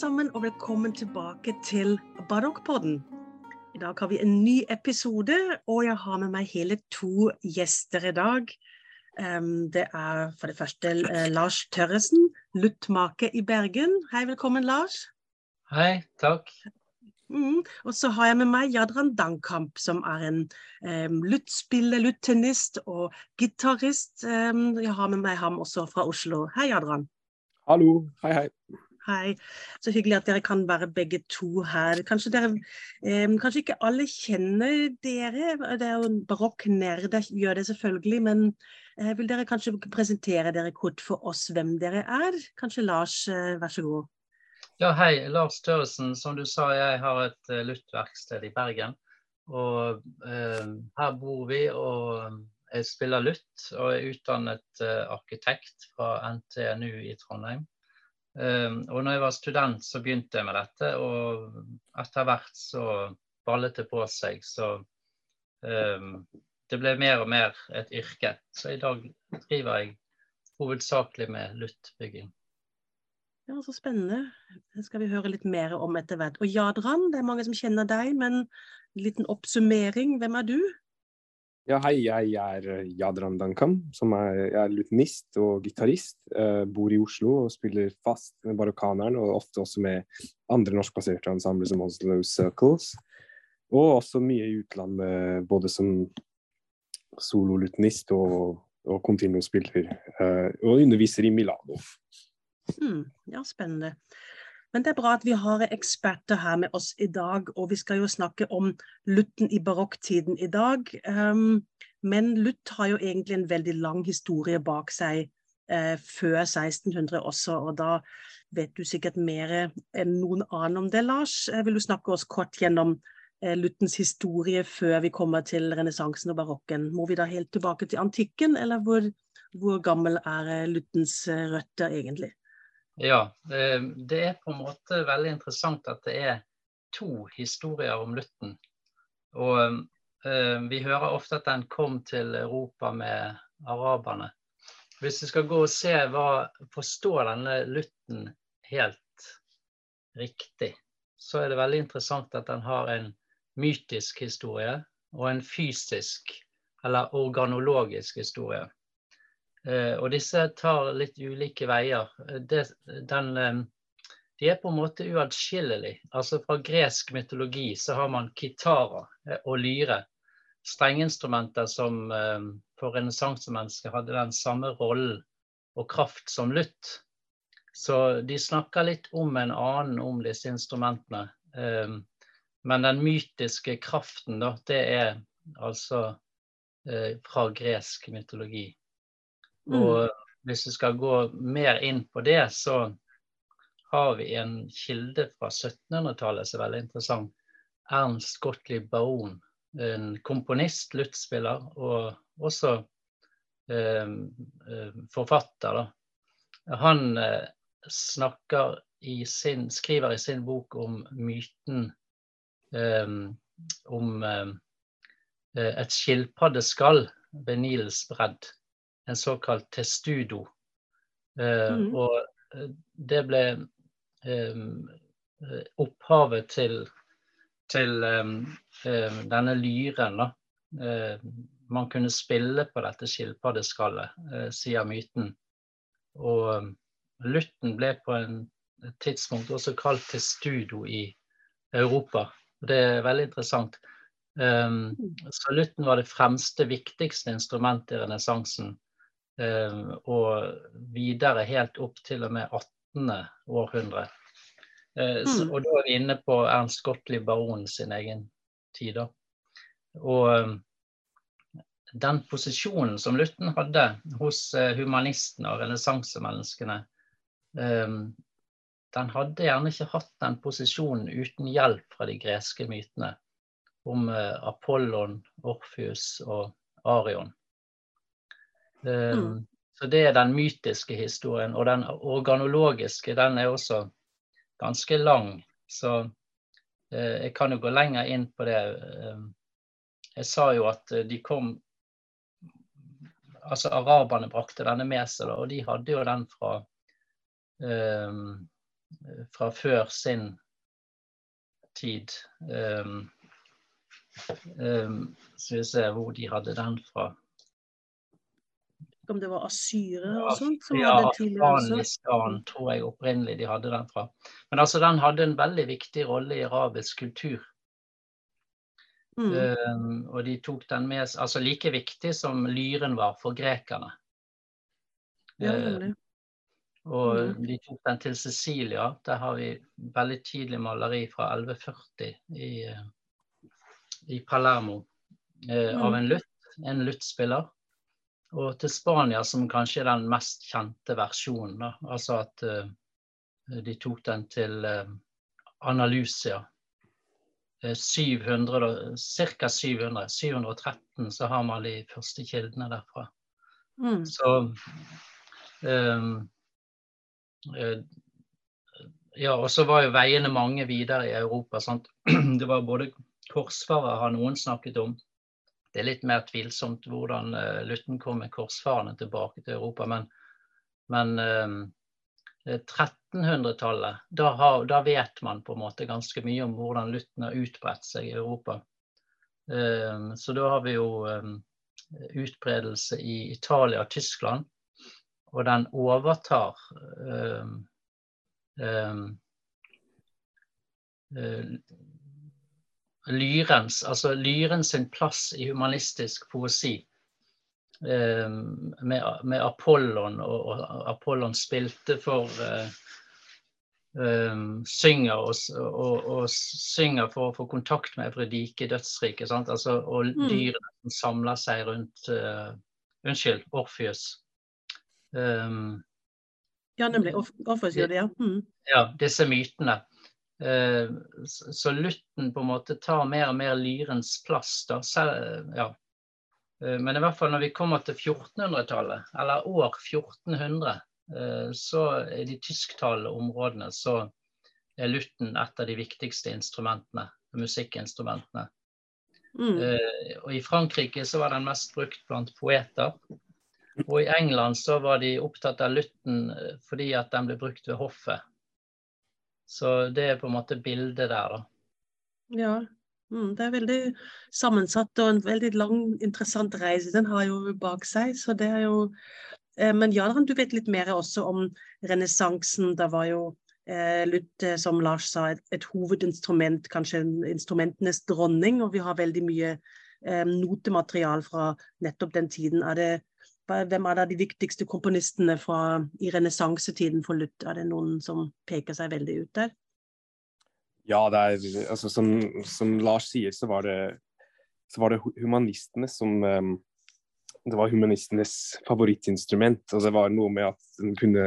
Sammen, og velkommen tilbake til Barokkpodden. I dag har vi en ny episode, og jeg har med meg hele to gjester i dag. Um, det er for det første uh, Lars Tørresen, luttmake i Bergen. Hei, velkommen, Lars. Hei, takk. Mm. Og så har jeg med meg Jadran Dankamp, som er en um, luttspiller, luttennist og gitarist. Um, jeg har med meg ham også fra Oslo. Hei, Jadran. Hallo. Hei, hei. Hei. Så hyggelig at dere kan være begge to her. Kanskje, dere, eh, kanskje ikke alle kjenner dere. Det er jo barokknerder gjør det selvfølgelig. Men eh, vil dere kanskje presentere dere kort for oss hvem dere er? Kanskje Lars, eh, vær så god. Ja, hei. Lars Tørresen. Som du sa, jeg har et uh, luttverksted i Bergen. Og her bor vi, og jeg spiller lutt. Og er utdannet uh, arkitekt fra NTNU i Trondheim. Um, og når jeg var student, så begynte jeg med dette, og etter hvert så ballet det på seg. Så um, det ble mer og mer et yrke. Så i dag driver jeg hovedsakelig med luttbygging. Ja, Så spennende. Det skal vi høre litt mer om etter hvert. Og Jadran, det er mange som kjenner deg, men en liten oppsummering. Hvem er du? Ja, hei, jeg er Yadran Dankam. Som er, jeg er lutenist og gitarist. Uh, bor i Oslo og spiller fast med Barokkaneren, og ofte også med andre norskbaserte ensembler som Oslo Circles. Og også mye i utlandet, både som sololutenist og, og continuo-spiller. Uh, og underviser i Milano. Mm, ja, spennende. Men det er bra at vi har eksperter her med oss i dag, og vi skal jo snakke om lutten i barokktiden i dag. Um, men lutt har jo egentlig en veldig lang historie bak seg uh, før 1600 også, og da vet du sikkert mer enn noen annen om det, Lars. Uh, vil du snakke oss kort gjennom uh, luttens historie før vi kommer til renessansen og barokken? Må vi da helt tilbake til antikken, eller hvor, hvor gammel er luttens røtter egentlig? Ja, det er på en måte veldig interessant at det er to historier om Lutten. Og eh, vi hører ofte at den kom til Europa med araberne. Hvis vi skal gå og se hva forstår denne Lutten helt riktig, så er det veldig interessant at den har en mytisk historie og en fysisk eller organologisk historie. Eh, og disse tar litt ulike veier. Eh, det, den, eh, de er på en måte uatskillelige. Altså Fra gresk mytologi så har man kitarer og lyre. Strengeinstrumenter som for renessansemennesket hadde den samme rollen og kraft som lutt. Så de snakker litt om en annen om disse instrumentene. Men den mytiske kraften, da, det er altså fra gresk mytologi. Mm. Og hvis vi skal gå mer inn på det, så har vi en kilde fra 1700-tallet som er veldig interessant. Ernst Gottlieb Baron, en komponist, luttspiller og også eh, forfatter. Da. Han eh, snakker i sin, skriver i sin bok om myten eh, om eh, et skilpaddeskall ved Nilens bredd en såkalt testudo. Uh, mm. Og eh, det ble um, opphavet til, til denne lyren. da. Man kunne spille på dette skilpaddeskallet, sier myten. Og Lutten ble på en, tidspunkt også kalt testudo i Europa. Det er veldig interessant. Um, så Lutten var det fremste, viktigste instrumentet i renessansen. Ehm, og videre helt opp til og med 18. århundre. Eh, mm. Og da er vi inne på Ernst Gottlieb Baron sin egen tid. da. Og ehm, den posisjonen som Lutten hadde hos eh, humanistene og renessansemenneskene, ehm, den hadde gjerne ikke hatt den posisjonen uten hjelp fra de greske mytene om eh, Apollon, Orfeus og Arion. Mm. Um, så det er den mytiske historien. Og den organologiske, den er også ganske lang. Så uh, jeg kan jo gå lenger inn på det. Uh, jeg sa jo at uh, de kom Altså araberne brakte denne med seg, og de hadde jo den fra um, fra før sin tid. Um, um, så vi ser hvor de hadde den fra. Om det var asyrere og sånt? Som ja, Afghanistan tror jeg opprinnelig de hadde den fra. Men altså, den hadde en veldig viktig rolle i arabisk kultur. Mm. Um, og de tok den med Altså like viktig som lyren var for grekerne. Ja, uh, og mm. de tok den til Sicilia. Der har vi veldig tidlig maleri fra 1140 i, uh, i Palermo uh, mm. av en lutt, en luttspiller. Og til Spania, som kanskje er den mest kjente versjonen. Da. Altså at uh, de tok den til uh, Analusia. Uh, 700, ca. 700. 713 så har man de første kildene derfra. Mm. Så um, Ja, og så var jo veiene mange videre i Europa. Sant? Det var både korsfarer har noen snakket om det er litt mer tvilsomt hvordan uh, Lutten kom med korsfarerne tilbake til Europa. Men, men uh, eh, 1300-tallet, da, da, vet man på en måte ganske mye om hvordan Lutten har utbredt seg i Europa. Uh, så da har vi jo um, utbredelse i Italia og Tyskland, og den overtar um, um, Lyrens, altså Lyren sin plass i humanistisk poesi. Eh, med, med, Apollon, og, og, Apollon spilte for um, synger og, og, og, synger for å få kontakt med Evredike, dødsriket. Altså, og mm. dyrene som samler seg rundt uh, Unnskyld, Orpheus. Um, ja, nemlig. Orpheus gjør det, ja. Mm. Ja, disse mytene. Eh, så Lutten på en måte tar mer og mer lyrens plass. da, ja. Eh, men i hvert fall når vi kommer til 1400-tallet, eller år 1400, eh, så i de tysktalende områdene så er lutten et av de viktigste instrumentene, musikkinstrumentene. Mm. Og i Frankrike så var den mest brukt blant poeter. Og i England så var de opptatt av lutten fordi at den ble brukt ved hoffet. Så det er på en måte bildet der, da. Ja. Mm, det er veldig sammensatt og en veldig lang, interessant reise den har jo bak seg. så det er jo eh, Men Jadran, du vet litt mer også om renessansen. Da var jo eh, Luth, som Lars sa, et, hovedinstrument, kanskje instrumentenes dronning. Og vi har veldig mye eh, notematerial fra nettopp den tiden. Er det hvem er da de viktigste komponistene fra, i renessansetiden for Luth? Er det noen som peker seg veldig ut der? Ja, det er, altså, som, som, Lars sier, så var det, så var det humanistene som um, Det var humanistenes favorittinstrument. og Det var noe med at den kunne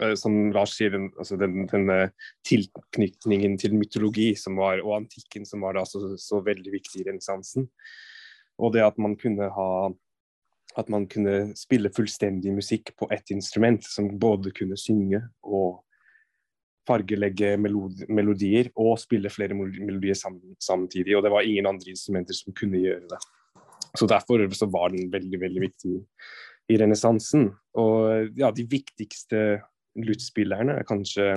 uh, Som Lars sier, den, altså den, denne tilknytningen til mytologi var, og antikken som var da så, så veldig viktig i renessansen. Og det at man kunne ha at man kunne spille fullstendig musikk på ett instrument, som både kunne synge og fargelegge melodier og spille flere melodier samtidig. Og det var ingen andre instrumenter som kunne gjøre det. Så derfor så var den veldig, veldig viktig i renessansen. Og ja, de viktigste lutspillerne er kanskje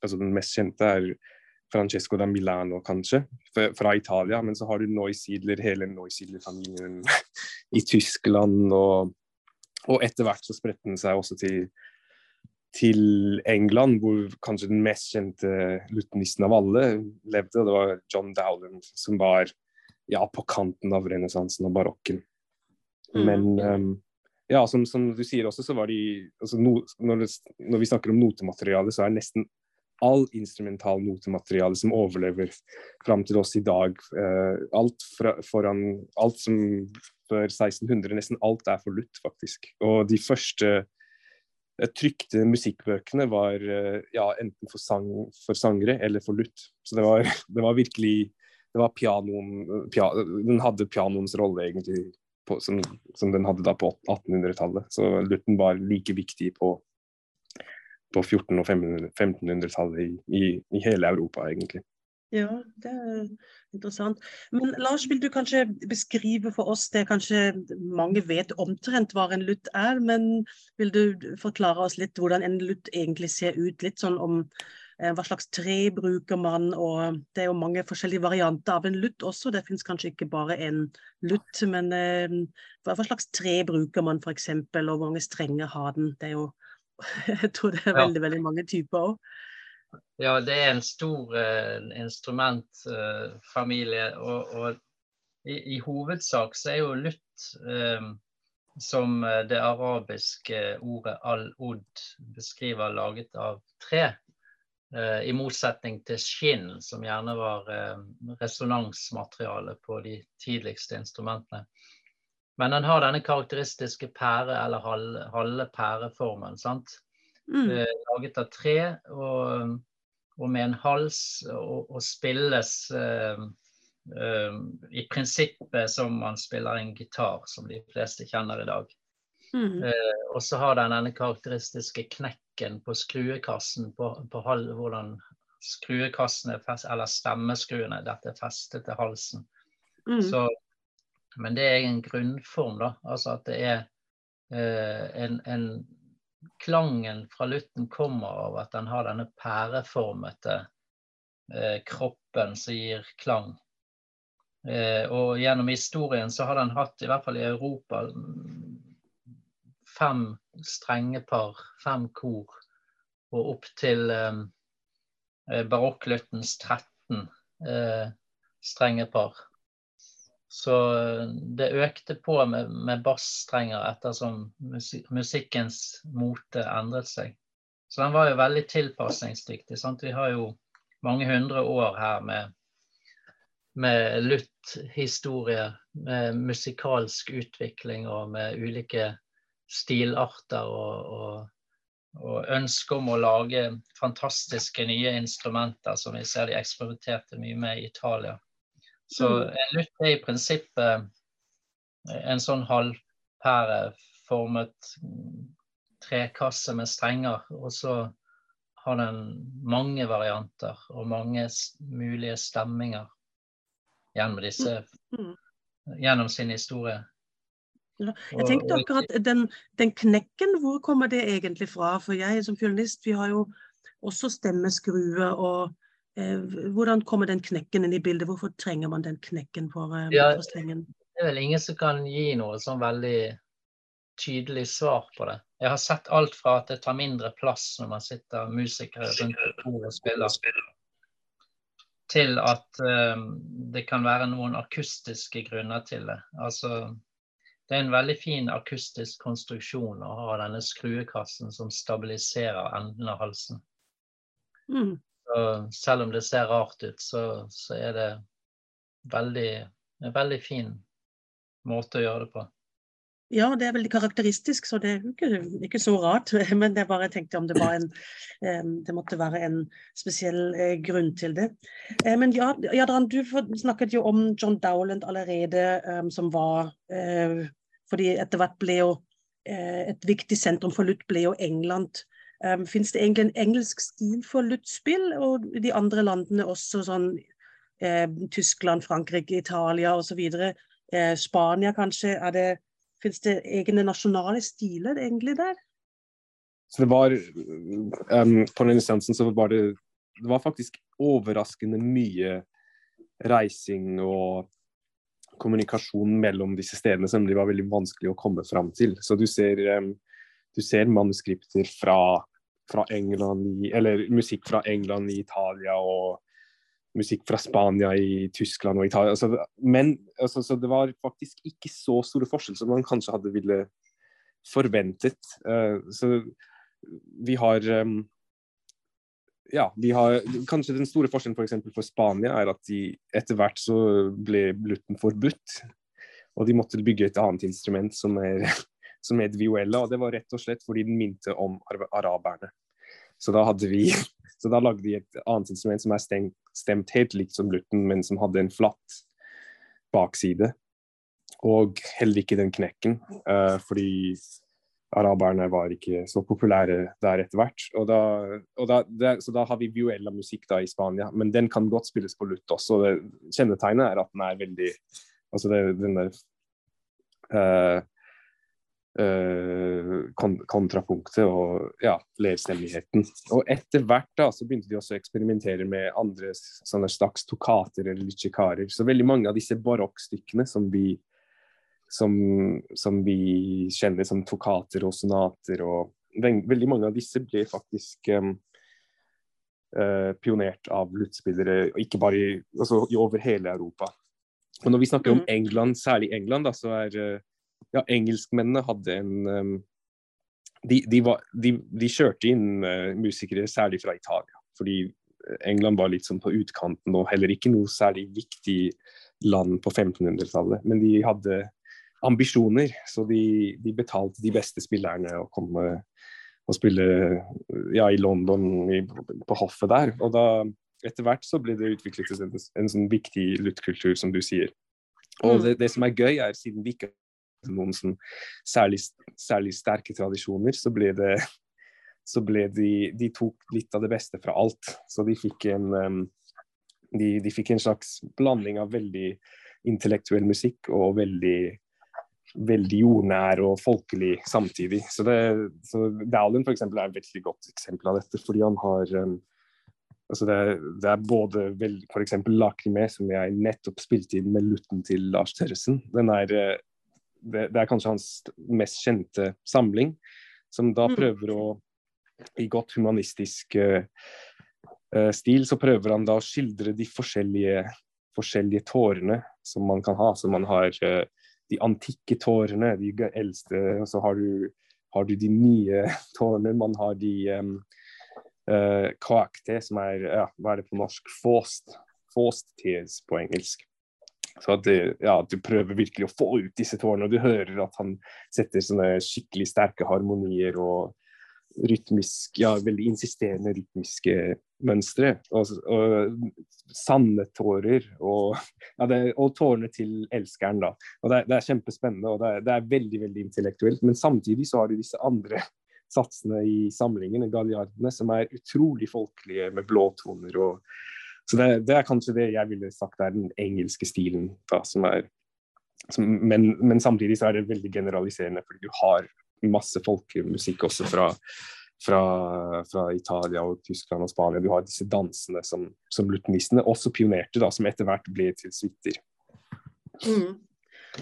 Altså den mest kjente er Francesco da Milano, kanskje, fra Italia. Men så har du Neusiedler, hele Neusiedler-familien i Tyskland. Og, og etter hvert så spredte den seg også til, til England, hvor kanskje den mest kjente lutenisten av alle levde. og Det var John Dowland, som var ja, på kanten av renessansen og barokken. Mm. Men um, ja, som, som, du sier også, så var de altså no, når, det, når, vi snakker om notemateriale, så er nesten all instrumental notemateriale som overlever fram til oss i dag. Uh, alt, fra, foran, alt som før 1600, nesten alt er forlutt, faktisk. Og de første uh, trykte musikkbøkene var uh, ja, enten for, sang, for, sangere eller for lutt. Så det var, det var virkelig det var pianoen, pia, Den hadde pianoens rolle, egentlig, på, som, som, den hadde da på 1800-tallet. Så lutten var like viktig på på 1400- og 1500-tallet i, i, i, hele Europa, egentlig. Ja, det er interessant. Men Lars, vil du kanskje beskrive for oss det kanskje mange vet omtrent hva en lutt er, men vil du forklare oss litt hvordan en lutt egentlig ser ut? Litt sånn om eh, hva slags tre bruker man, og det er jo mange forskjellige varianter av en lutt også. Det finnes kanskje ikke bare en lutt, men eh, hva slags tre bruker man f.eks., og hvor mange strenger har den? Det er jo Jeg tror det er veldig, veldig mange typer òg. Ja, det er en stor uh, instrumentfamilie. Uh, og, og i, i, hovedsak så er jo lutt uh, som det arabiske ordet al-od beskriver, laget av tre. I motsetning til skinn, som gjerne var resonansmateriale på de tidligste instrumentene. Men den har denne karakteristiske pære- eller halve pæreformen. sant? Mm. Eh, laget av tre og, og, med en hals og, og spilles uh, uh, i prinsippet som man spiller en gitar, som de fleste kjenner i dag. Mm. Uh, og så har den denne karakteristiske knekken på skruekassen, på, på hal, hvordan skruekassene, eller stemmeskruene, dette er festet til halsen. Mm. Så, men det er en grunnform, da. Altså at det er en, en klangen fra lutten kommer av at den har denne pæreformete eh, kroppen som gir klang. Eh, og gjennom historien så har den hatt, i hvert fall i Europa, fem strengepar, fem kor, og opp til eh, eh barokkluttens 13 eh, strengepar. Så eh, det økte på med, med bassstrenger ettersom musikkens mote endret seg. Så den var jo veldig tilpasningsdyktig. Sant? Vi har jo mange hundre år her med, med lutt-historie, med musikalsk utvikling og med ulike stilarter og, og, og ønske om å lage fantastiske nye instrumenter som vi ser de eksperimenterte mye med i Italia. Så en lutt er i prinsippet eh, en sånn halvpæreformet trekasse med strenger. Og så har den mange varianter og mange mulige stemminger gjennom, disse, mm. gjennom sin historie. Ja, jeg tenkte akkurat den, den, knekken, hvor kommer det egentlig fra? For jeg som fiolinist, vi har jo også stemmeskrue og hvordan kommer den knekken inn i bildet? Hvorfor trenger man den knekken for, eh, ja, for strengen? Det er vel ingen som kan gi noe sånn veldig tydelig svar på det. Jeg har sett alt fra at det tar mindre plass når man sitter musikere rundt et bord og spiller, til at um, det kan være noen akustiske grunner til det. Altså, det er en veldig fin akustisk konstruksjon å ha denne skruekassen som stabiliserer enden av halsen. Mm. Selv om det ser rart ut, så, så er det veldig, en veldig fin måte å gjøre det på. Ja, det er veldig karakteristisk, så det er ikke, ikke så rart. Men jeg bare tenkte om det var en Det måtte være en spesiell eh, grunn til det. Eh, men ja, Jadran, du snakket jo om John Dowland allerede, som var eh, Fordi etter hvert ble jo et viktig sentrum for Luth ble jo England. Um, Fins det egentlig en engelsk stil for luttspill, og de andre landene også sånn eh, Tyskland, Frankrike, Italia osv. Eh, Spania kanskje. Er det, Fins det egne nasjonale stiler egentlig der? Så det var um, På den instansen så var det det var faktisk overraskende mye reising og kommunikasjon mellom disse stedene som det var veldig vanskelig å komme fram til. Så du ser, um, du ser manuskripter fra fra England i, Eller musikk fra England i Italia og musikk fra Spania i Tyskland og Italia. Altså, men altså, så det var faktisk ikke så store forskjell som man kanskje hadde ville forventet. Uh, så vi har um, ja, vi har, Kanskje den store forskjellen for, eksempel for Spania er at de etter hvert så ble blutten forbudt. Og de måtte bygge et annet instrument som er som het Viuella. Og det var rett og slett fordi den minte om araberne. Så da hadde vi så da lagde vi et annet instrument som er stemt, stemt helt likt som lutten, men som hadde en flatt bakside. Og heller ikke den knekken, uh, fordi araberne var ikke så populære der etter hvert. Og da, og da, det, så da har vi Viuella-musikk da i Spania, men den kan godt spilles på lutt også. Det, kjennetegnet er at den er veldig Altså det, den der uh, kontrapunktet og ja, lerstemmigheten. Og etter hvert da så begynte de også å eksperimentere med andre sånne slags tokater eller lichikarer. Så veldig mange av disse barokkstykkene som vi som, som, vi kjenner som tokater og sonater. og Veldig mange av disse ble faktisk um, uh, pionert av luttspillere, ikke bare i, altså, over hele Europa. Og Når vi snakker om mm. England, særlig England, da, så er uh, ja, engelskmennene hadde en um, de, de, var, de, de, kjørte inn uh, musikere særlig fra Italia. Fordi England var litt sånn på utkanten og heller ikke noe særlig viktig land på 1500-tallet. Men de hadde ambisjoner. Så de, de, betalte de beste spillerne å komme og spille ja, i London, i, på hoffet der. Og da, etter hvert så ble det utviklet en, en sånn viktig luttkultur, som du sier. Og mm. det, det, som er gøy, er siden vi ikke noen sånn særlig, særlig, sterke tradisjoner, så ble det så ble de, de tok litt av det beste fra alt. Så de fikk en um, de, de, fikk en slags blanding av veldig intellektuell musikk og veldig veldig jordnær og folkelig samtidig. Så, det, så Dowland f.eks. er et veldig godt eksempel av dette, fordi han har um, altså det, det, er både f.eks. Lakrimé, som jeg nettopp spilte inn med lutten til Lars Terresen. Den er, eh, det, det, er kanskje hans mest kjente samling, som da mm. prøver å I godt humanistisk uh, stil så prøver han da å skildre de forskjellige, forskjellige tårene som man kan ha. Så man har uh, de antikke tårene, de eldste. Og så har du, har du de nye tårene. Man har de um, uh, kakte, som er ja, hva er det på norsk? Faust. Faust tears på engelsk. Så at ja, du prøver virkelig å få ut disse tårene, og du hører at han setter sånne skikkelig sterke harmonier og rytmisk, ja, veldig insisterende rytmiske mønstre. Og, og sanne tårer. Og, ja, det, og tårene til elskeren, da. Og det, det er kjempespennende, og det er, det er, veldig veldig intellektuelt. Men samtidig så har du disse andre satsene i samlingen, galliardene, som er utrolig folkelige med blåtoner. og så det, det, er kanskje det jeg ville sagt er den engelske stilen, da, som er som, men, men, samtidig så er det veldig generaliserende, fordi du har masse folkemusikk også fra, fra, fra, Italia og Tyskland og Spania. Du har disse dansene som, som lutenistene også pionerte, da, som etter hvert ble til suiter. Mm.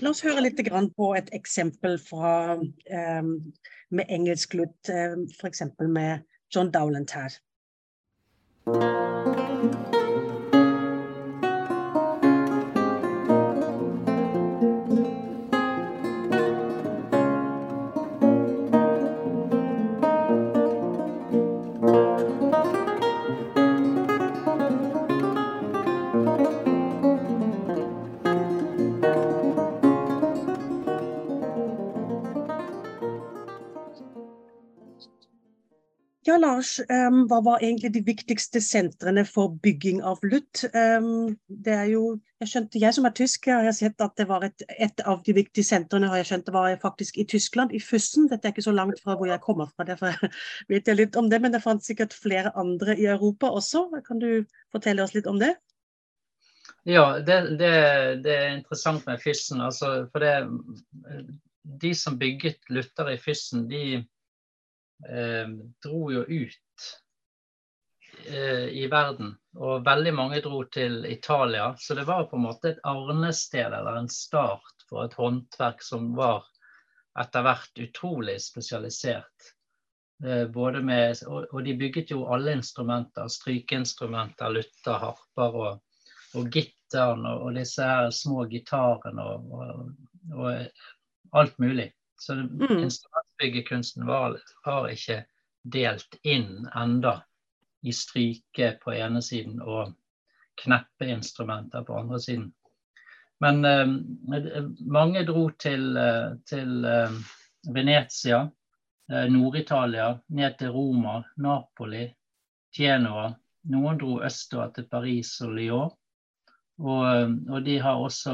La oss høre litt på et eksempel fra, um, med engelsk lutt, um, f.eks. med John Dowland her. Lars, hva var egentlig de viktigste sentrene for bygging av lutt? Um, det er jo, jeg skjønte, jeg som er tysk, har sett at det var et, et, av de viktige sentrene har jeg skjønt det var faktisk i Tyskland, i Fussen. Dette er ikke så langt fra hvor jeg kommer fra, derfor vet jeg litt om det. Men det fantes sikkert flere andre i Europa også. Kan du fortelle oss litt om det? Ja, det, det, det er interessant med Fyssen. Altså, for det, de som bygget lutter i Fyssen, de dro jo ut eh, i verden. Og veldig mange dro til Italia. Så det var på en måte et arnested eller en start for et håndverk som var etter hvert utrolig spesialisert. Eh, både med, og, og, de bygget jo alle instrumenter. Strykeinstrumenter, lutter, harper og, og gitteren og, og, disse her små gitarene og, og alt mulig. Så mm. Instrumentbyggekunsten var, var, ikke delt inn enda i stryke på ene siden og kneppeinstrumenter på andre siden. Men eh, mange dro til, eh, til eh, Venezia, eh, Nord-Italia, ned til Roma, Napoli, Genoa. Noen dro østover til Paris og Lyon. Og, og de har også,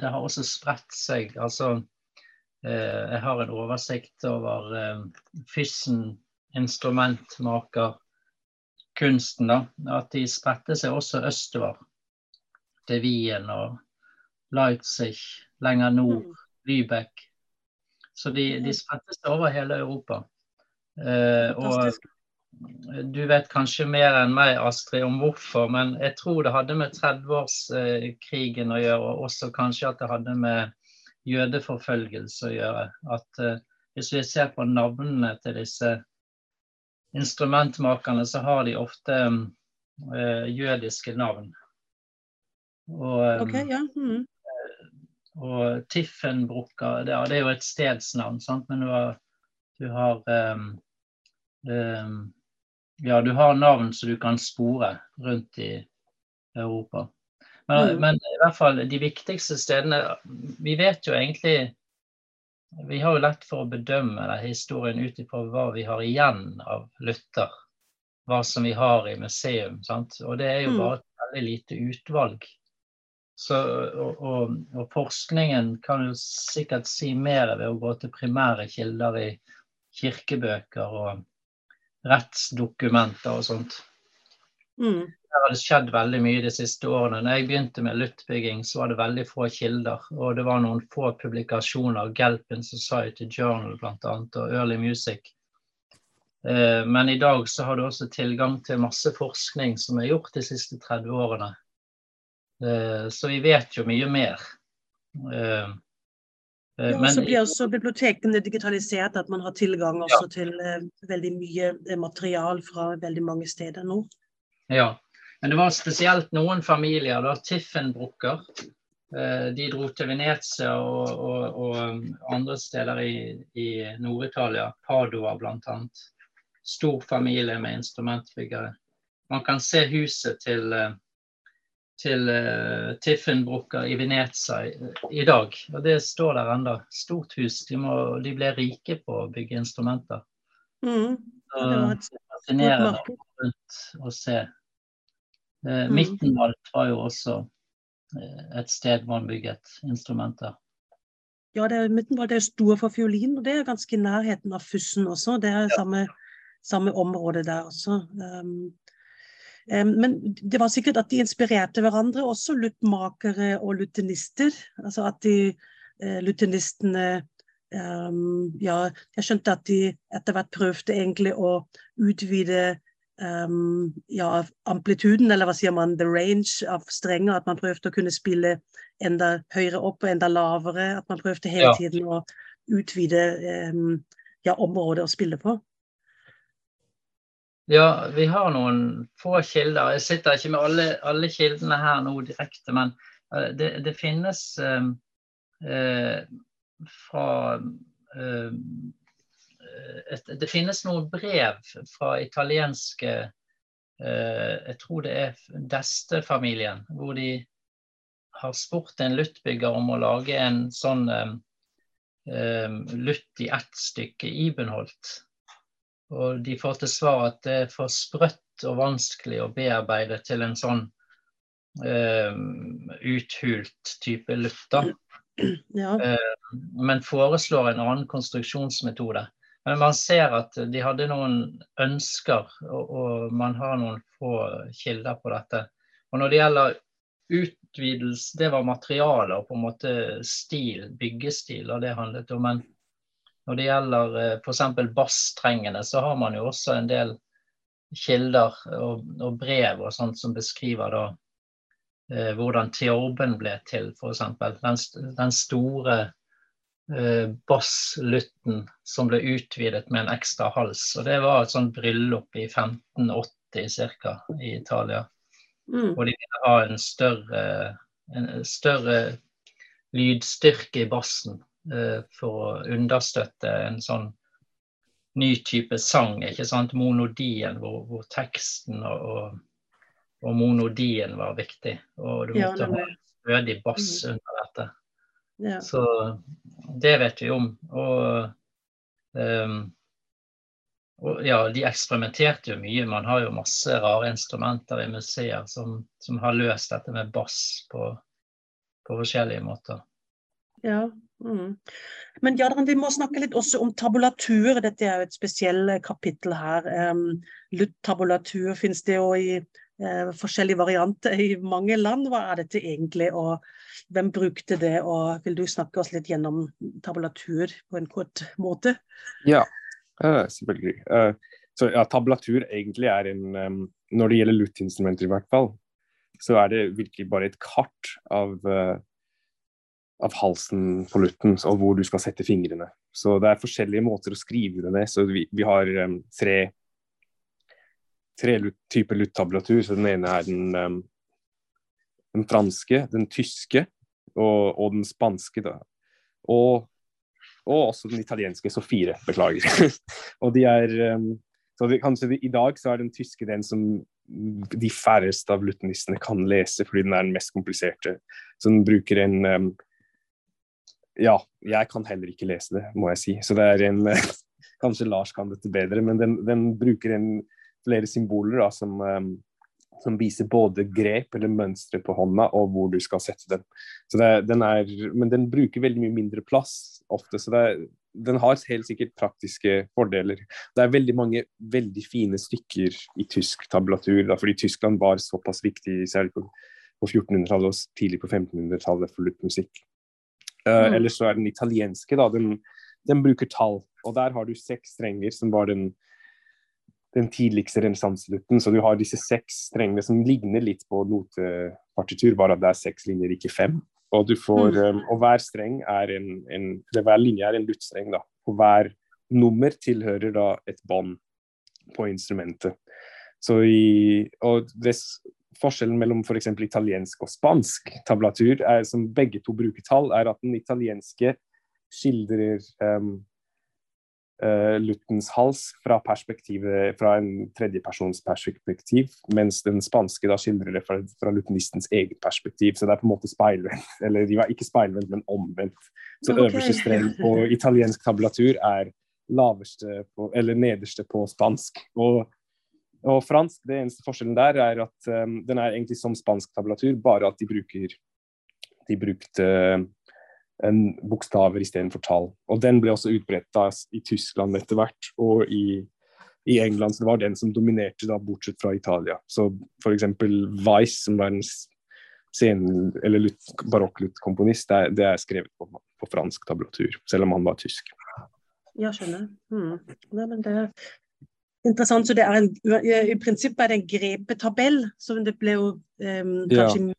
det har også spredt seg. altså jeg har en oversikt over Fyssen instrumentmakerkunsten. da, At de spredte seg også østover. Til Wien og Leipzig, lenger nord, mm. Lübeck. Så de, de spredte seg over hele Europa. Eh, og du vet kanskje mer enn meg, Astrid, om hvorfor, men jeg tror det hadde med 30-årskrigen å gjøre, og også kanskje at det hadde med jødeforfølgelse å gjøre. At uh, Hvis vi ser på navnene til disse instrumentmakerne, så har de ofte uh, jødiske navn. Og, um, okay, ja. mm. og Tiffenbrukka, det, det, er jo et stedsnavn, sant? men du har, du har um, um, ja, du har navn som du kan spore rundt i Europa. Men, mm. men, i hvert fall de viktigste stedene Vi vet jo egentlig Vi har jo lett for å bedømme historien ut ifra hva vi har igjen av Luther. Hva som vi har i museum. Sant? Og det er jo mm. bare et veldig lite utvalg. Så, og, og, og, forskningen kan jo sikkert si mer ved å gå til primære kilder i kirkebøker og rettsdokumenter og sånt. Mm. Der har skjedd veldig mye de siste årene. Når jeg begynte med luttbygging, så var det veldig få kilder. Og det var noen få publikasjoner, Galpin Society Journal bl.a. og Early Music. Eh, men i dag så har du også tilgang til masse forskning som er gjort de siste 30 årene. Eh, så vi vet jo mye mer. Men, Eh, ja, så blir også bibliotekene digitalisert, at man har tilgang også ja. til veldig mye material fra veldig mange steder nå. Ja, men det var spesielt noen familier, da, Tiffenbrucker. Uh, de dro til Venezia og, og, og andre steder i, i Nord-Italia, Padua bl.a. Stor familie med instrumentbyggere. Man kan se huset til til uh, Tiffenbrucker i Venezia i, dag. Og det står der ennå. Stort hus. De, må, de, ble rike på å bygge instrumenter. Mm. det var et fascinerende rundt å se. Uh, Midtenvalt var jo også uh, et sted man bygget instrumenter. Ja, det er, Mittenwald er stor for fiolin, og det er ganske i nærheten av Fussen også. Det er samme, samme område der også. Um, men det var sikkert at de inspirerte hverandre, også luttmakere og lutenister. Altså at de eh, lutenistene um, Ja, jeg skjønte at de etter hvert prøvde egentlig å utvide um, ja, amplituden, eller hva sier man, the range av strenger. At man prøvde å kunne spille enda høyere opp og enda lavere. At man prøvde hele tiden å utvide um, ja, området å spille på. Ja, vi har noen få kilder. Jeg sitter ikke med alle, alle kildene her nå direkte, men eh, det, det finnes eh, eh, fra eh, et, Det finnes noen brev fra italienske eh, Jeg tror det er Deste-familien, hvor de har spurt en luttbygger om å lage en sånn eh, lutt i ett stykke Ibenholt. Og de får til svar at det er for sprøtt og vanskelig å bearbeide til en sånn uh, uthult type luft. Ja. Uh, men foreslår en annen konstruksjonsmetode. Men man ser at de hadde noen ønsker, og, og man har noen få kilder på dette. Og når det gjelder utvidelse, det var materialer og på en måte stil, byggestil, og det handlet om. Men når det gjelder eh, f.eks. basstrengene, så har man jo også en del kilder og, og brev og sånt som beskriver da eh, hvordan teorben ble til, f.eks. Den, den store eh, basslutten som ble utvidet med en ekstra hals. Og det var et sånt bryllup i 1580 ca. i Italia. Mm. Og de ville ha en større, en større lydstyrke i bassen. Eh, for å understøtte en sånn ny type sang, ikke sant? monodien, hvor, hvor teksten og, og, og, monodien var viktig. Og du måtte ja, ha en stødig bass mm. under. Ja. Så det vet vi om. Og, um, og, ja, de eksperimenterte jo mye. Man har jo masse rare instrumenter i museer som, som har løst dette med bass på, på forskjellige måter. Ja, Mm. Men Jadran, vi må snakke litt også om tabulatur. Dette er jo et spesielt kapittel her. Um, Lutt-tabulatur finnes det jo i forskjellige varianter i mange land. Hva er dette egentlig, og hvem brukte det? Og vil du snakke oss litt gjennom tabulatur på en kort måte? Ja, uh, selvfølgelig. Uh, så ja, tabulatur egentlig er en Når det gjelder luttinstrumenter i hvert fall, så er det virkelig bare et kart av av halsen på lutten og hvor du skal sette fingrene. Så det er forskjellige måter å skrive det ned. Så vi, vi har tre, tre typer luttablatur. Så den ene er den, um, den franske, den tyske og, og den spanske. Da. Og, og, også den italienske. Så fire, beklager. og de er um, så det, kanskje I dag så er den tyske den som de færreste av luttenistene kan lese, fordi den er den mest kompliserte. Så den bruker en um, ja, jeg kan heller ikke lese det, må jeg si. Så det er en Kanskje Lars kan dette bedre, men den, den bruker en, flere symboler da, som, um, som, viser både grep eller mønstre på hånda og hvor du skal sette. Så det, den er, men den bruker veldig mye mindre plass ofte, så det, den har helt sikkert praktiske fordeler. Det er veldig mange veldig fine stykker i tysk tablatur, da, fordi Tyskland var såpass viktig, særlig på, på 1400-tallet og tidlig på 1500-tallet for luttmusikk. Uh, mm. Ellers så er den italienske, da, den, den, bruker tall. Og der har du seks strenger, som var den, den tidligste renessanselutten. Så du har disse seks strengene som ligner litt på notepartitur, bare at det er seks linjer, ikke fem. Og, du får, mm. um, og hver streng er en, en hver linje er en luttstreng, da. Og hver nummer tilhører da et bånd på instrumentet. Så i, og det, forskjellen mellom f.eks. For italiensk og spansk tablatur, er, som begge to bruker tall, er at den italienske skildrer um, Luthens hals fra, fra en tredjepersons perspektiv, mens den spanske da skildrer det fra, fra lutenistens eget perspektiv. Så det er på en måte speilvendt. Eller de var ikke speilvendt, men omvendt. Så okay. øverste streng på italiensk tablatur er laveste på, eller nederste på spansk. Og og fransk, det eneste forskjellen der er at um, den er egentlig som spansk tablatur, bare at de bruker de brukte en bokstaver istedenfor tall. Og den ble også utbredt i Tyskland etter hvert, og i, i, England. Så det var den som dominerte, da, bortsett fra Italia. Så f.eks. Weiss, som var en scenen, eller barokkluttkomponist, det, det, er skrevet på, på, fransk tablatur, selv om han var tysk. Ja, skjønner. Hmm. Nei, men det, interessant. Så det er en, I prinsippet er det en grepetabell. som det ble jo um, kanskje ja.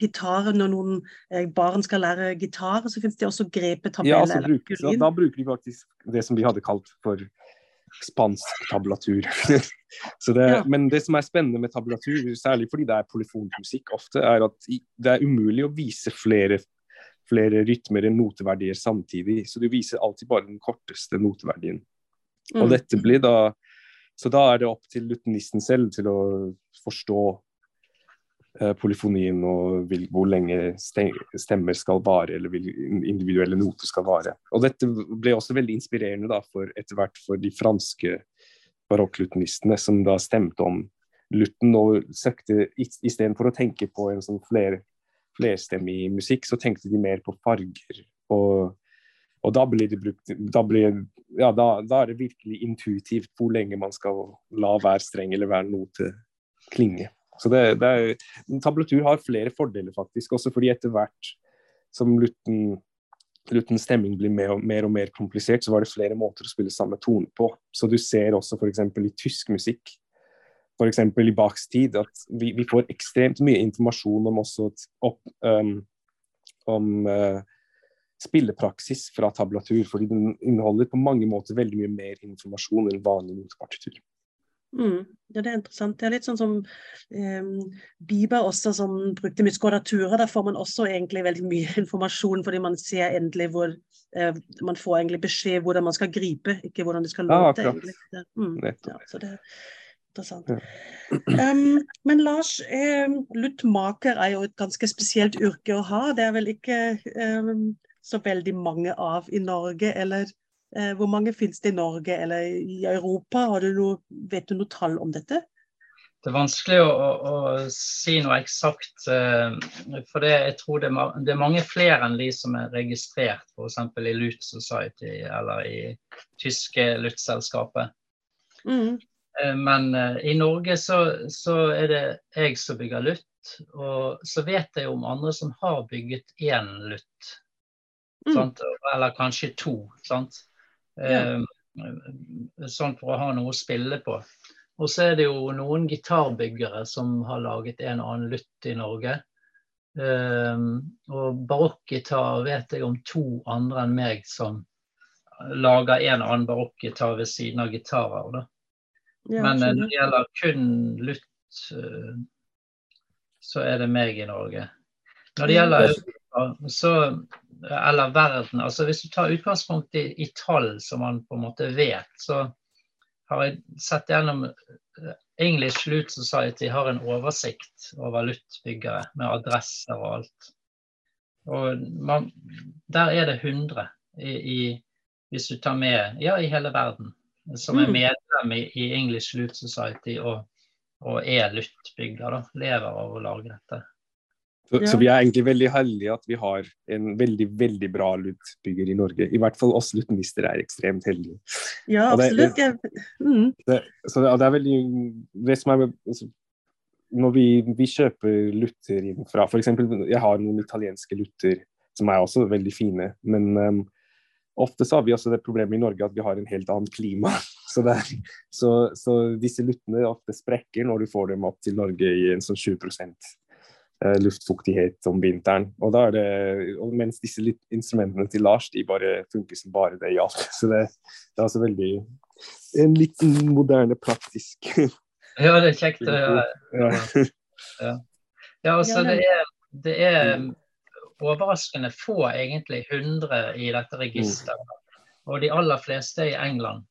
Gitar når noen eh, barn skal lære gitar, så finnes det også grepetabell. Ja, altså, bruker, så da bruker de faktisk det som vi hadde kalt for spansk tablatur. det, ja. Men det som er spennende med tablatur, særlig fordi det er polyfonmusikk ofte, er at det er umulig å vise flere, flere rytmer enn noteverdier samtidig. Så du viser alltid bare den korteste noteverdien. Mm. Og dette blir da så da er det opp til lutenisten selv til å forstå polyfonien og vil, hvor lenge stemmer skal vare, eller individuelle noter skal vare. Og dette ble også veldig inspirerende da, for etter hvert for de franske barokklutenistene, som da stemte om Lutten og søkte Istedenfor å tenke på en sånn fler, flerstemmig musikk, så tenkte de mer på farger. og og da blir det brukt da, blir, ja, da, da, er det virkelig intuitivt hvor lenge man skal la hver streng eller hver note klinge. Så det, det er, Tablatur har flere fordeler, faktisk. Også fordi etter hvert som Lutten, Luttens stemming blir mer og, mer og, mer komplisert, så var det flere måter å spille samme tone på. Så du ser også f.eks. i tysk musikk, f.eks. i Bachs tid, at vi, vi, får ekstremt mye informasjon om opp, um, om uh, spillepraksis fra tablatur, fordi den inneholder på mange måter veldig mye mer informasjon enn vanlig notepartitur. Mm. Ja, det er interessant. Det er litt sånn som eh, Bieber også, som brukte mye skådaturer. Der får man også egentlig veldig mye informasjon, fordi man ser endelig hvor eh, Man får egentlig beskjed hvordan man skal gripe, ikke hvordan det skal låte. Ja, mm. ja, så det er interessant. Um, men Lars, eh, luttmaker er jo et ganske spesielt yrke å ha. Det er vel ikke eh, så veldig mange av i Norge? Eller hvor mange finnes det i Norge eller i Europa? Du noe, vet du noe tall om dette? Det er vanskelig å, å, å si noe eksakt. Uh, for det, jeg tror det, det, er mange flere enn de som er registrert f.eks. i Lut Society eller i tyske Lut-selskapet. Mm. Uh, men i Norge så, så, er det jeg som bygger Lut. Og så vet jeg om andre som har bygget én Lut. Mm. Eller kanskje to. sant? Ja. Sånn for å ha noe å spille på. Og så er det jo noen gitarbyggere som har laget en og annen lutt i Norge. Um, og barokkgitar vet jeg om to andre enn meg som lager en og annen barokkgitar ved siden av gitarer. Da. Ja, Men uh, når det gjelder kun lutt, uh, så er det meg i Norge. Når det gjelder så eller verden, altså Hvis du tar utgangspunkt i, i tall som man på en måte vet, så har jeg sett gjennom eh, English Loot Society har en oversikt over luttbyggere med adresser og alt. Og man, der er det 100 i, i, hvis du tar med ja, i hele verden som er mm. medlem i, i English Loot Society og, og er luttbygger. Lever av å lage dette. Så, ja. så, vi er egentlig veldig heldige at vi har en veldig veldig bra luttbygger i Norge. I hvert fall oss luttminister er ekstremt heldige. Ja, absolutt. Det, mm. det, så det, det, er veldig det som er altså, Når vi, vi kjøper lutter inn fra F.eks. jeg har noen italienske lutter som er også veldig fine. Men um, ofte så har vi også det problemet i Norge at vi har en helt annen klima. Så, er, så, så disse luttene ofte sprekker når du får dem opp til Norge i en sånn 20 Eh, luftfuktighet om vinteren. Og da er det, og mens disse instrumentene til Lars de bare funker som bare det i alt. Så det, det er altså veldig En liten moderne, praktisk Ja, det er kjekt. Ja. Ja. ja. ja altså det er, det er mm. overraskende få, egentlig, 100 i dette registeret. Og de aller fleste er i England.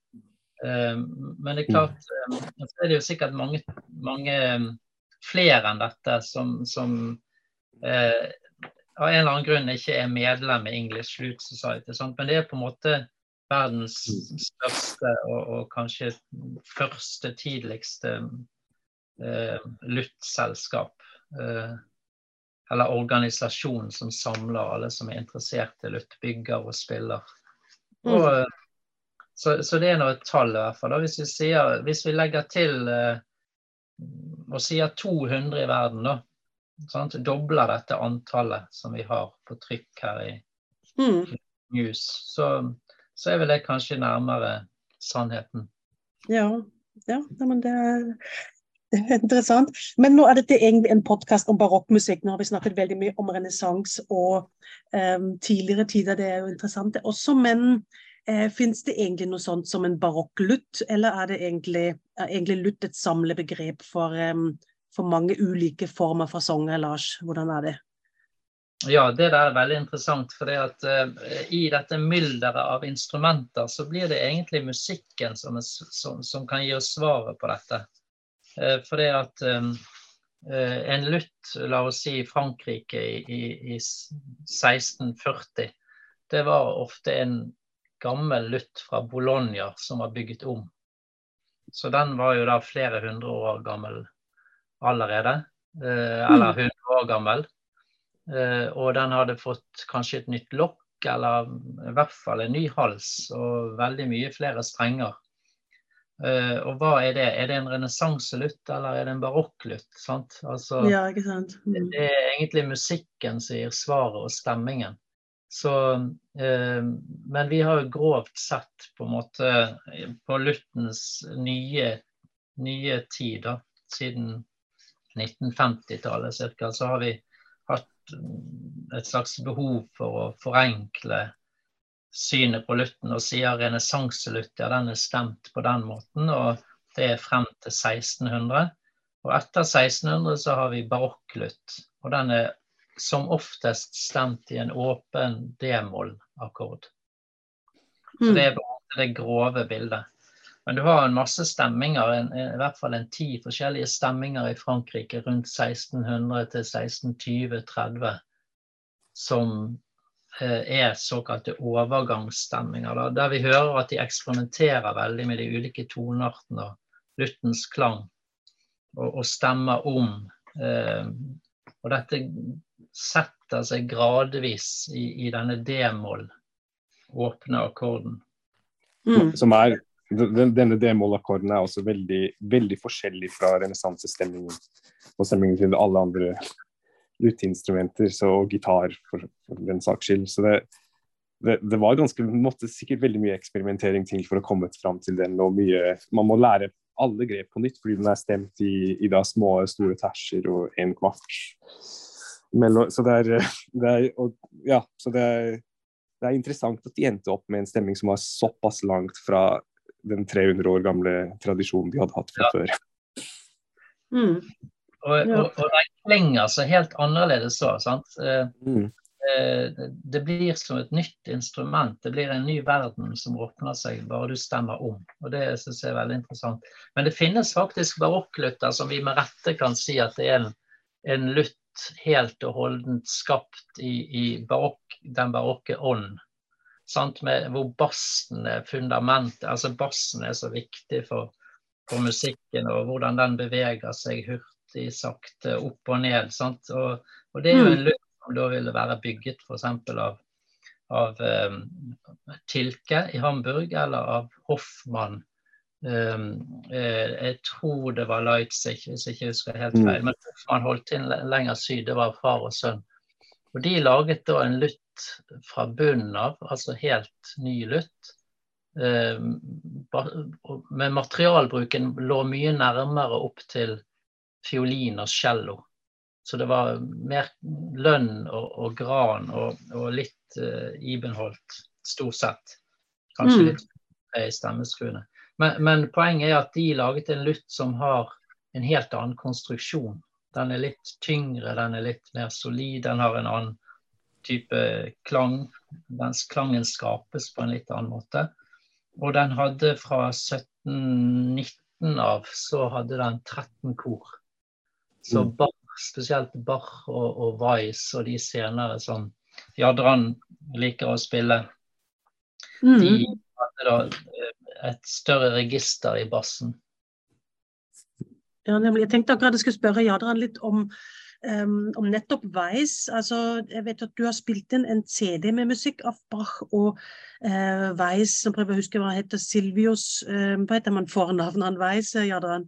Um, men det er klart, um, så er det jo sikkert mange, mange flere enn dette som, som eh, av en eller annen grunn ikke er medlem i English Flute Society. Sant? Men det er på en måte verdens største og, og kanskje første tidligste eh, luttselskap. Eh, eller organisasjon som samler alle som er interessert i luttbygger og spiller. Og, mm. Eh, så, så, det er nå et tall, i hvert fall. Hvis, vi sier, hvis vi legger til eh, og sier 200 i verden, da. Sant? Dobler dette antallet som vi har på trykk her i mm. News, så, så, er vel det kanskje nærmere sannheten. Ja, ja men det er, det er interessant. Men nå er dette egentlig en podkast om barokkmusikk. Nå har vi snakket veldig mye om renessanse og um, tidligere tider. Det er jo interessant, det også. Men Eh, Fins det egentlig noe sånt som en barokk-lutt, eller er det egentlig, er egentlig lutt et samlebegrep for, um, for mange ulike former for sanger, Lars? Hvordan er det? Ja, det der er veldig interessant. For uh, i dette mylderet av instrumenter, så blir det egentlig musikken som, er, som, som kan gi oss svaret på dette. Uh, for det at um, uh, en lutt, la oss si Frankrike i, i, i 1640, det var ofte en gammel lutt fra Bologna som var bygget om. Så den var jo da flere hundre år gammel allerede. Eh, eller mm. hundre år gammel. Eh, og den hadde fått kanskje et nytt lokk, eller i hvert fall en ny hals og veldig mye flere strenger. Uh, og hva er det? Er det en renessanselutt eller er det en barokklutt? Altså, ja, ikke sant? Mm. Det, det er egentlig musikken som gir svaret og stemmingen. Så, eh, men vi har jo grovt sett på en måte på Luthens nye, nye tid, da, siden 1950-tallet ca., så har vi hatt et slags behov for å forenkle synet på Lutten og sier renessanselutt, ja, den er stemt på den måten, og det er frem til 1600. Og etter 1600 så har vi barokklutt, og den er som oftest stemt i en åpen d-moll-akkord. Så Det er det grove bildet. Men du har en masse stemminger, en, i hvert fall en ti forskjellige stemminger i Frankrike rundt 1600 til 1620-30 som eh, er såkalte overgangsstemminger. Da, der vi hører at de eksperimenterer veldig med de ulike toneartene og luttens klang. og, og stemmer om. Eh, og dette setter seg gradvis i, i denne d-moll, åpne akkorden. Mm. Som er denne d-moll-akkorden er også veldig, veldig forskjellig fra renessansestemningen og stemmingen til alle andre luteinstrumenter og gitar, for, for, den saks skyld. Så det, det, det, var ganske, måtte sikkert veldig mye eksperimentering til for å komme fram til den. og mye, Man må lære alle grep på nytt, fordi den er stemt i, i da små, store tersjer og en kvart. Så det er, det er, og, ja, så det er, det er interessant at de endte opp med en stemming som var såpass langt fra den 300 år gamle tradisjonen de hadde hatt fra ja. før. Mm. Og, og, og de klinger så helt annerledes òg. sant. mm. Eh, det blir som et nytt instrument. Det blir en ny verden som åpner seg bare du stemmer om. og Det synes jeg er veldig interessant. Men det finnes faktisk barokklutter som vi med rette kan si at det er en, en lutt helt og holdent skapt i, i barokk, den barokke ånd. Med, hvor bassen er fundamentet. altså Bassen er så viktig for, for musikken, og hvordan den beveger seg hurtig sakte opp og ned. Og, og, det er jo en luft som da ville være bygget f.eks. av, av um, Tilke i Hamburg eller av Hoffmann. Um, jeg tror det var Leipzig, hvis jeg ikke husker helt mm. feil. Men man holdt til lenger syd, det var far og sønn. Og De laget da en lutt fra bunnen av, altså helt ny lutt. Um, men materialbruken lå mye nærmere opp til fiolin og cello. Så det var mer lønn og, og gran og, og litt uh, Ibenholt, stort sett. Kanskje mm. litt i stemmeskruene. Men, men, poenget er at de laget en lutt som har en helt annen konstruksjon. Den er litt tyngre, den er litt mer solid, den har en annen type klang. Mens klangen skapes på en litt annen måte. Og den hadde fra 1719 av så hadde den 13 kor. Så mm. Bach, spesielt Bach og, og Weiss og de senere som Jadran liker å spille, mm. de hadde da eh, et større register i bassen. Ja, nemlig. Jeg tenkte akkurat jeg skulle spørre Jadran litt om, um, om nettopp Weiss. Altså, jeg vet at du har spilt inn en CD med musikk av Bach og uh, Weiss, som prøver å huske hva heter Silvius uh, Hva heter man fornavnet han Weiss, Jadran?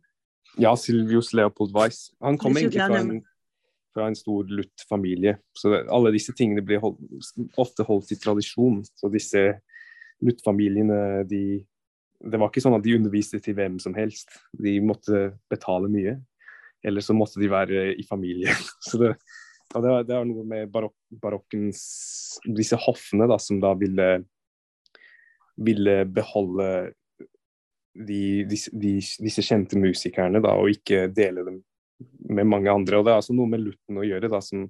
Ja, Silvius Leopold Weiss. Han kom egentlig fra en, fra en stor Luth-familie. Så det, alle disse tingene blir hold, ofte holdt i tradisjon. Så disse Luth-familiene, de Det var ikke sånn at de underviste til hvem som helst. De måtte betale mye. Eller så måtte de være i familie. Så det, ja, det, var, det var noe med barok, barokkens Disse hoffene da, som da ville ville beholde de, de, disse kjente musikerne, da, og ikke dele dem med mange andre. og Det er altså noe med lutten å gjøre, da, som,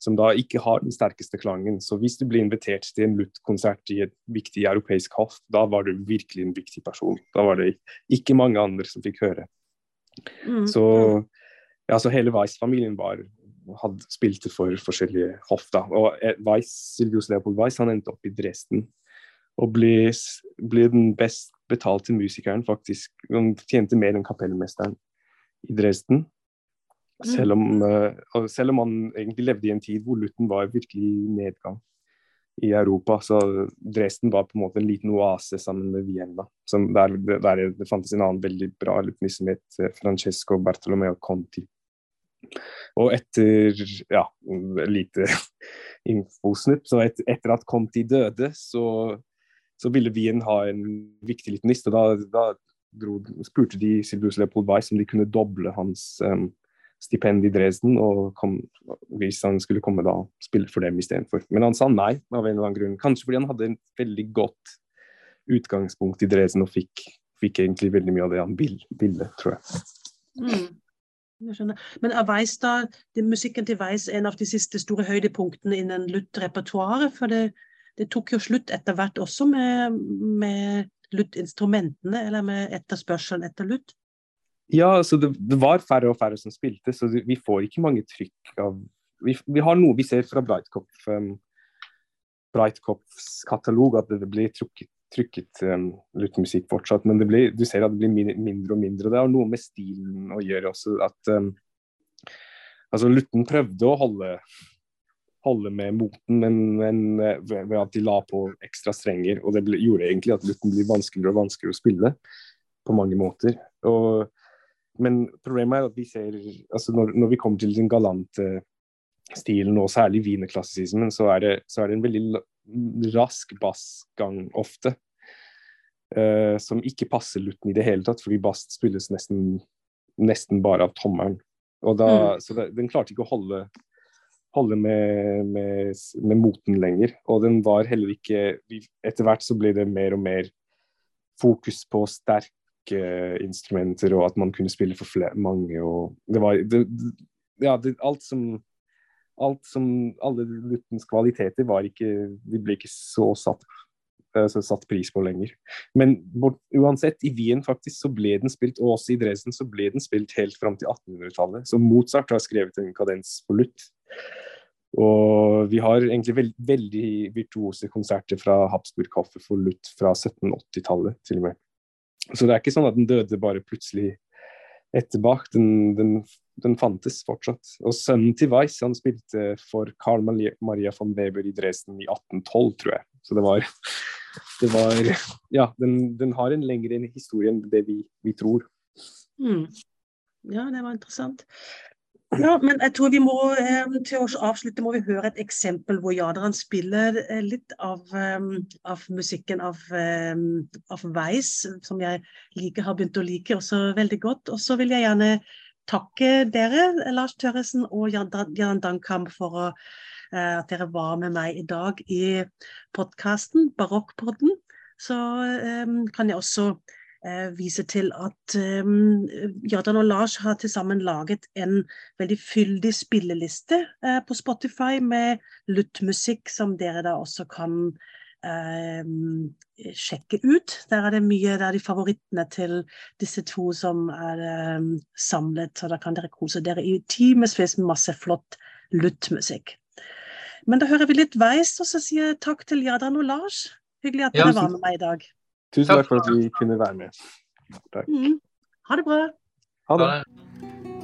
som, da ikke har den sterkeste klangen. Så hvis du blir invitert til en luttkonsert i et viktig europeisk hoff, da var du virkelig en viktig person. Da var det ikke mange andre som fikk høre. Mm. Så, ja, så hele Weiss-familien var hadde spilt for forskjellige hoff. da, og eh, Weiss, Silvius Leopold Weiss han endte opp i Dresden og ble, ble den best betalte musikeren, faktisk. Han tjente mer enn kapellmesteren i Dresden. Selv om, uh, selv om han egentlig levde i en tid hvor Lutten var virkelig i nedgang i Europa. Så Dresden var på en måte en liten oase sammen med Vienna. Der, der, det fantes en annen veldig bra lutnist som het eh, Francesco Bartolomeo Conti. Og etter ja, lite infosnupp, så et, etter at Conti døde, så så ville Wien ha en viktig liten liste. Da, da dro, spurte de Silvius Leopold Weiss om de kunne doble hans um, stipend i Dresden, og kom, hvis han skulle komme da spille for dem istedenfor. Men han sa nei av en eller annen grunn. Kanskje fordi han hadde en veldig godt utgangspunkt i Dresden og fikk, fikk egentlig veldig mye av det han ville, tror jeg. Mm. Men er Weiss da, musikken til Weiss en av de siste store høydepunktene innen Luth-repertoaret? For det, det tok jo slutt etter hvert også med, med Luth-instrumentene, eller med etterspørselen etter Luth? Ja, altså det, det, var færre og færre som spilte, så vi får ikke mange trykk av Vi, vi har noe vi ser fra Breitkopf, um, Breitkopfs katalog, at det blir trukket trykket um, luttmusikk fortsatt, men blir, du ser at det blir mindre og mindre. Det har noe med stilen å gjøre også. at um, altså Lutten prøvde å holde, holde med moten, men, men ved, at de la på ekstra strenger. og Det ble, gjorde egentlig at Lutten blir vanskeligere og vanskeligere å spille på mange måter. og men problemet er at vi ser altså når, når vi kommer til den galante stilen, og særlig wienerklassisismen, så, så, er det en veldig rask bassgang ofte. Uh, som ikke passer lutten i det hele tatt, fordi bass spilles nesten, nesten bare av tommelen. Da, mm. Så det, den klarte ikke å holde, holde med, med, med, moten lenger. Og den var heller ikke Etter hvert så ble det mer og mer fokus på sterke instrumenter, og at man kunne spille for flere, mange. og det var det, ja, det, alt som alt som Alle luttens kvaliteter var ikke De ble ikke så satt, eh, så satt pris på lenger. Men bort, uansett, i Wien faktisk så ble den spilt, og også i Dresden så ble den spilt helt fram til 1800-tallet. Så Mozart har skrevet en kadens på lutt. Og vi har egentlig veld, veldig virtuose konserter fra Habsburg-hoffet for lutt fra 1780-tallet til og med. Så det er ikke sånn at den døde bare plutselig etter Den, den den fantes fortsatt. Og sønnen til Weiss han spilte for Carl Maria von Weber i Dresden i 1812, tror jeg. Så det var, det var Ja, den, den, har en lengre historie enn det vi, vi tror. Mm. Ja, det var interessant. Ja, men jeg tror vi må eh, til å avslutte må vi høre et eksempel hvor Jadran spiller eh, litt av, um, av musikken av, av Weiss, som jeg liker, har begynt å like også veldig godt. Og så vil jeg gjerne takke dere, Lars Tørresen og Jan Dankam, for å, at dere var med meg i dag i podkasten Barokkpodden. Så um, kan jeg også uh, vise til at um, Jordan og Lars har til sammen laget en veldig fyldig spilleliste uh, på Spotify med luttmusikk som dere da også kan sjekke ut. Der er det mye, det er de favorittene til disse to som er samlet. Så da kan dere kose dere i timevis med masse flott luttmusikk. Men da hører vi litt veis, og så sier jeg takk til Jadan og Lars. Hyggelig at dere var med meg i dag. Tusen takk for at vi kunne være med. Takk. Mm. Ha det bra. Ha det.